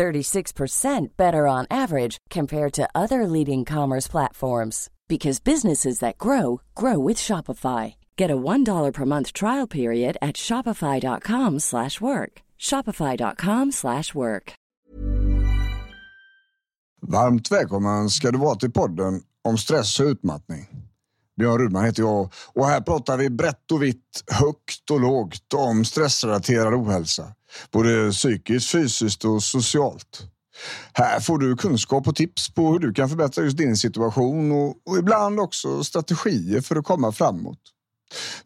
36% better on average compared to other leading commerce platforms because businesses that grow grow with Shopify. Get a $1 per month trial period at shopify.com/work. shopify.com/work. Varmt välkommen ska du vara till podden om stress och utmattning. Björn Rudman heter jag och här pratar vi brett och vitt, högt och lågt om stressrelaterad ohälsa. Både psykiskt, fysiskt och socialt. Här får du kunskap och tips på hur du kan förbättra just din situation och, och ibland också strategier för att komma framåt.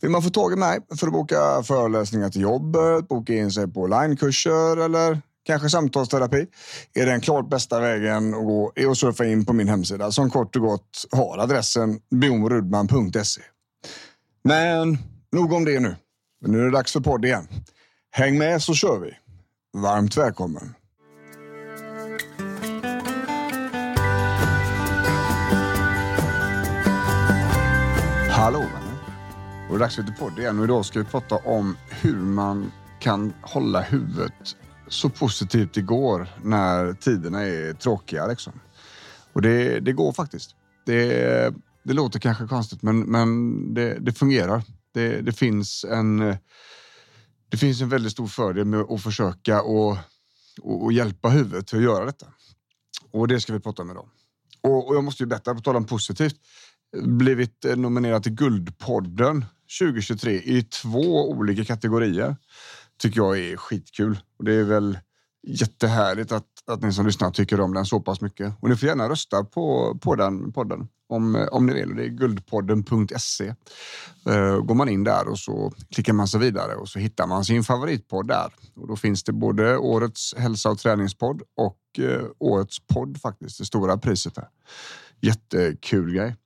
Vill man få tag i mig för att boka föreläsningar till jobbet, boka in sig på onlinekurser eller kanske samtalsterapi är den klart bästa vägen att gå är att surfa in på min hemsida som kort och gott har adressen bjornrudman.se. Men nog om det nu. Nu är det dags för podd igen. Häng med så kör vi. Varmt välkommen. Hallå vänner. Då är dags för lite podd igen och idag ska vi prata om hur man kan hålla huvudet så positivt det går när tiderna är tråkiga. Liksom. Och det, det går faktiskt. Det, det låter kanske konstigt men, men det, det fungerar. Det, det, finns en, det finns en väldigt stor fördel med att försöka och, och, och hjälpa huvudet till att göra detta. Och det ska vi prata om idag. Och, och jag måste ju berätta, på tal om positivt, blivit eh, nominerad till Guldpodden 2023 i två olika kategorier. Tycker jag är skitkul. Och det är väl jättehärligt att, att ni som lyssnar tycker om den så pass mycket. Och ni får gärna rösta på, på den podden om, eh, om ni vill. Det är guldpodden.se. Uh, eh, går man in där och så klickar man sig vidare och så hittar man sin favoritpodd där. Och då finns det både årets hälsa och träningspodd och uh, årets podd faktiskt, det stora priset där. Jättekul grej.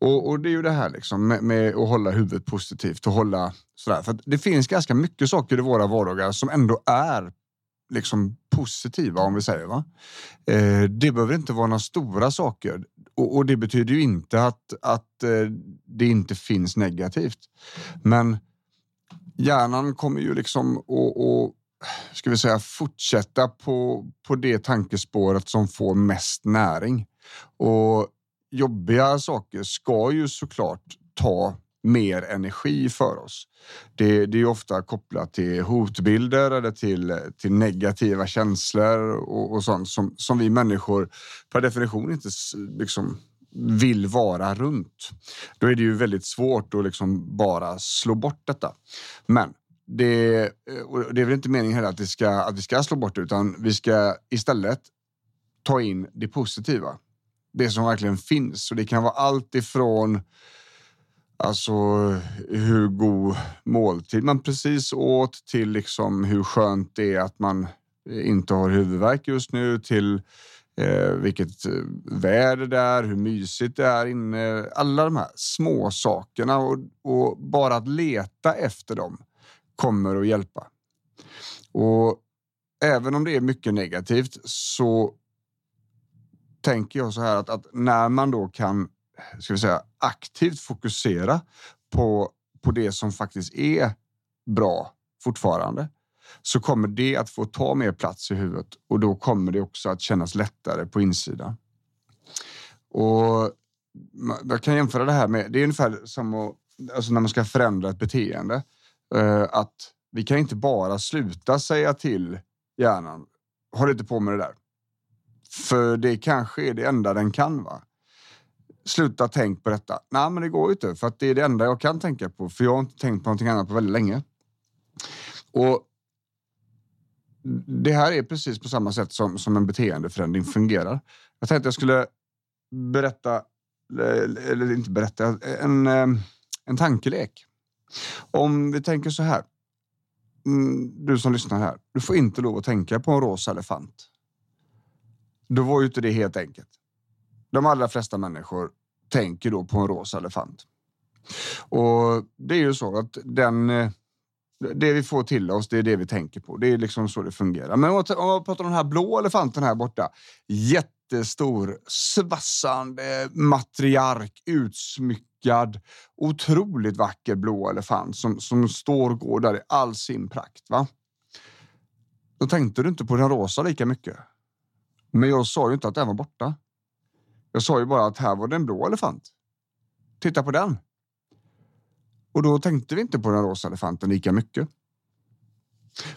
Och, och, det är ju det här liksom med, med, att hålla huvudet positivt och hålla sådär. För det finns ganska mycket saker i våra vardagar som ändå är liksom positiva om vi säger. Va? Eh, det behöver inte vara några stora saker och, och det betyder ju inte att, att eh, det inte finns negativt. Men hjärnan kommer ju liksom att ska vi säga, fortsätta på, på det tankespåret som får mest näring. Och jobbiga saker ska ju såklart ta mer energi för oss. Det, det är ofta kopplat till hotbilder eller till, till negativa känslor och, och sånt som, som vi människor per definition inte liksom vill vara runt. Då är det ju väldigt svårt att liksom bara slå bort detta. Men det, det är väl inte meningen heller att, det ska, att vi ska slå bort det, utan vi ska istället ta in det positiva det som verkligen finns. Och det kan vara allt ifrån alltså hur god måltid man precis åt till liksom hur skönt det är att man eh, inte har huvudvärk just nu till eh, vilket eh, väder det är, hur mysigt det är inne. Alla de här små sakerna och, och bara att leta efter dem kommer att hjälpa. Och även om det är mycket negativt så tänker jag så här att, att, när man då kan ska vi säga, aktivt fokusera på, på det som faktiskt är bra fortfarande så kommer det att få ta mer plats i huvudet och då kommer det också att kännas lättare på insidan. Och jag kan jämföra det här med, det är ungefär som att, alltså när man ska förändra ett beteende. Eh, att vi kan inte bara sluta säga till hjärnan, håll inte på med det där. För det kanske är det enda den kan. va? Sluta tänk på detta. Nej, men det går ju inte för att det är det enda jag kan tänka på. För jag har inte tänkt på någonting annat på väldigt länge. Och det här är precis på samma sätt som, som en beteendeförändring fungerar. Jag tänkte jag skulle berätta, eh, eller inte berätta, en, eh, en tankelek. Om vi tänker så här. Mm, du som lyssnar här, du får inte lov att tänka på en rosa elefant. Då var ju inte det helt enkelt de allra flesta människor tänker då på en rosa elefant. Och det är ju så att den eh, det vi får till oss, det är det vi tänker på. Det är liksom så det fungerar. Men om man pratar om den här blå elefanten här borta. Jättestor, svassande matriark, utsmyckad, otroligt vacker blå elefant som, som står och går där i all sin prakt. Va? Då tänkte du inte på den rosa lika mycket. Men jag sa ju inte att den var borta. Jag sa ju bara att här var det en blå elefant. Titta på den. Och då tänkte vi inte på den rosa elefanten lika mycket.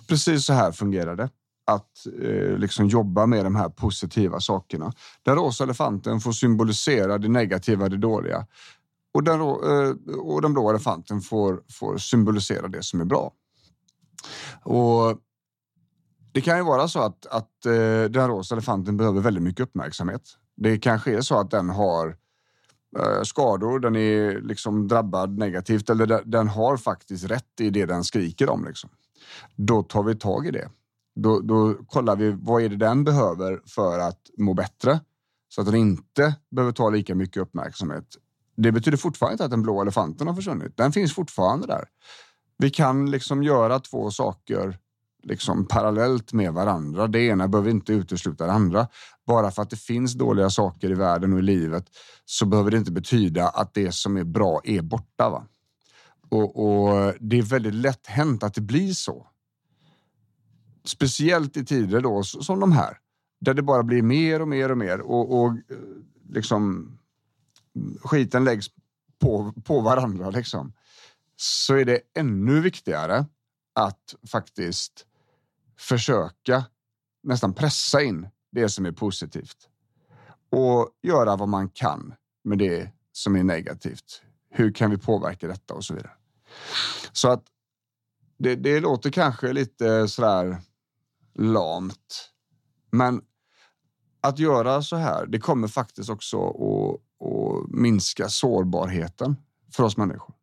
Precis så här fungerar det att eh, liksom jobba med de här positiva sakerna. Den rosa elefanten får symbolisera det negativa, det dåliga. Och den, eh, och den blå elefanten får, får symbolisera det som är bra. Och det kan ju vara så att, att eh, den rosa elefanten behöver väldigt mycket uppmärksamhet. Det kanske är så att den har eh, skador, den är liksom drabbad negativt eller den har faktiskt rätt i det den skriker om. Liksom. Då tar vi tag i det. Då, då kollar vi vad är det den behöver för att må bättre så att den inte behöver ta lika mycket uppmärksamhet. Det betyder fortfarande inte att den blå elefanten har försvunnit. Den finns fortfarande där. Vi kan liksom göra två saker liksom parallellt med varandra. Det ena behöver inte utesluta det andra. Bara för att det finns dåliga saker i världen och i livet så behöver det inte betyda att det som är bra är borta. Va? Och, och det är väldigt lätt hänt att det blir så. Speciellt i tider då som de här där det bara blir mer och mer och mer och, och eh, liksom skiten läggs på, på varandra liksom. Så är det ännu viktigare att faktiskt försöka nästan pressa in det som är positivt och göra vad man kan med det som är negativt. Hur kan vi påverka detta och så vidare. Så att det, det låter kanske lite sådär lamt, men att göra så här, det kommer faktiskt också att, att minska sårbarheten för oss människor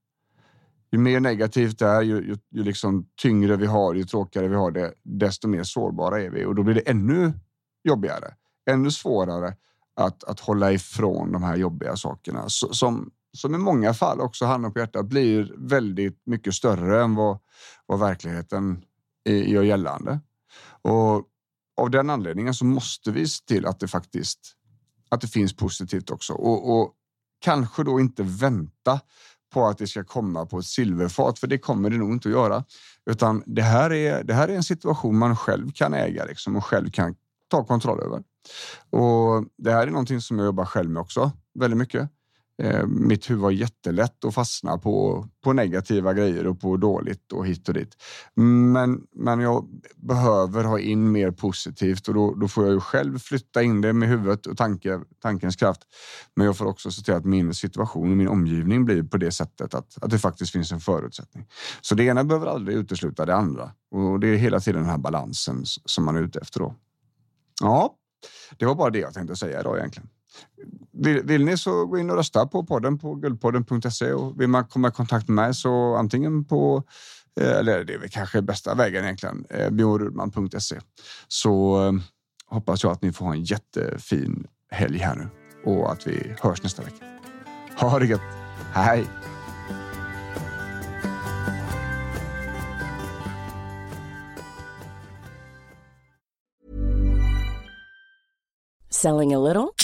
ju mer negativt det är, ju, ju, ju liksom tyngre vi har, ju tråkigare vi har det, desto mer sårbara är vi och då blir det ännu jobbigare, ännu svårare att, att hålla ifrån de här jobbiga sakerna som, som i många fall också handen på hjärtat blir väldigt mycket större än vad, vad verkligheten gör gällande. Och av den anledningen så måste vi se till att det faktiskt att det finns positivt också och, och kanske då inte vänta på att det ska komma på ett silverfat, för det kommer det nog inte att göra. Utan det här är, det här är en situation man själv kan äga liksom, och själv kan ta kontroll över. Och Det här är någonting som jag jobbar själv med också väldigt mycket. Eh, mitt huvud var jättelätt att fastna på, på negativa grejer och på dåligt och hit och dit. Men, men jag behöver ha in mer positivt och då, då får jag ju själv flytta in det med huvudet och tanke, tankens kraft. Men jag får också se till att min situation och min omgivning blir på det sättet att, att det faktiskt finns en förutsättning. Så det ena behöver aldrig utesluta det andra och det är hela tiden den här balansen som man är ute efter då. Ja, det var bara det jag tänkte säga idag egentligen. Vill, vill, ni så gå in och rösta på podden på guldpodden.se och vill man komma i kontakt med mig så antingen på eh, eller det är väl kanske bästa vägen egentligen, eh, bjornrudman.se. Så eh, hoppas jag att ni får ha en jättefin helg här nu och att vi hörs nästa vecka. Ha det gött. Hej! Selling a little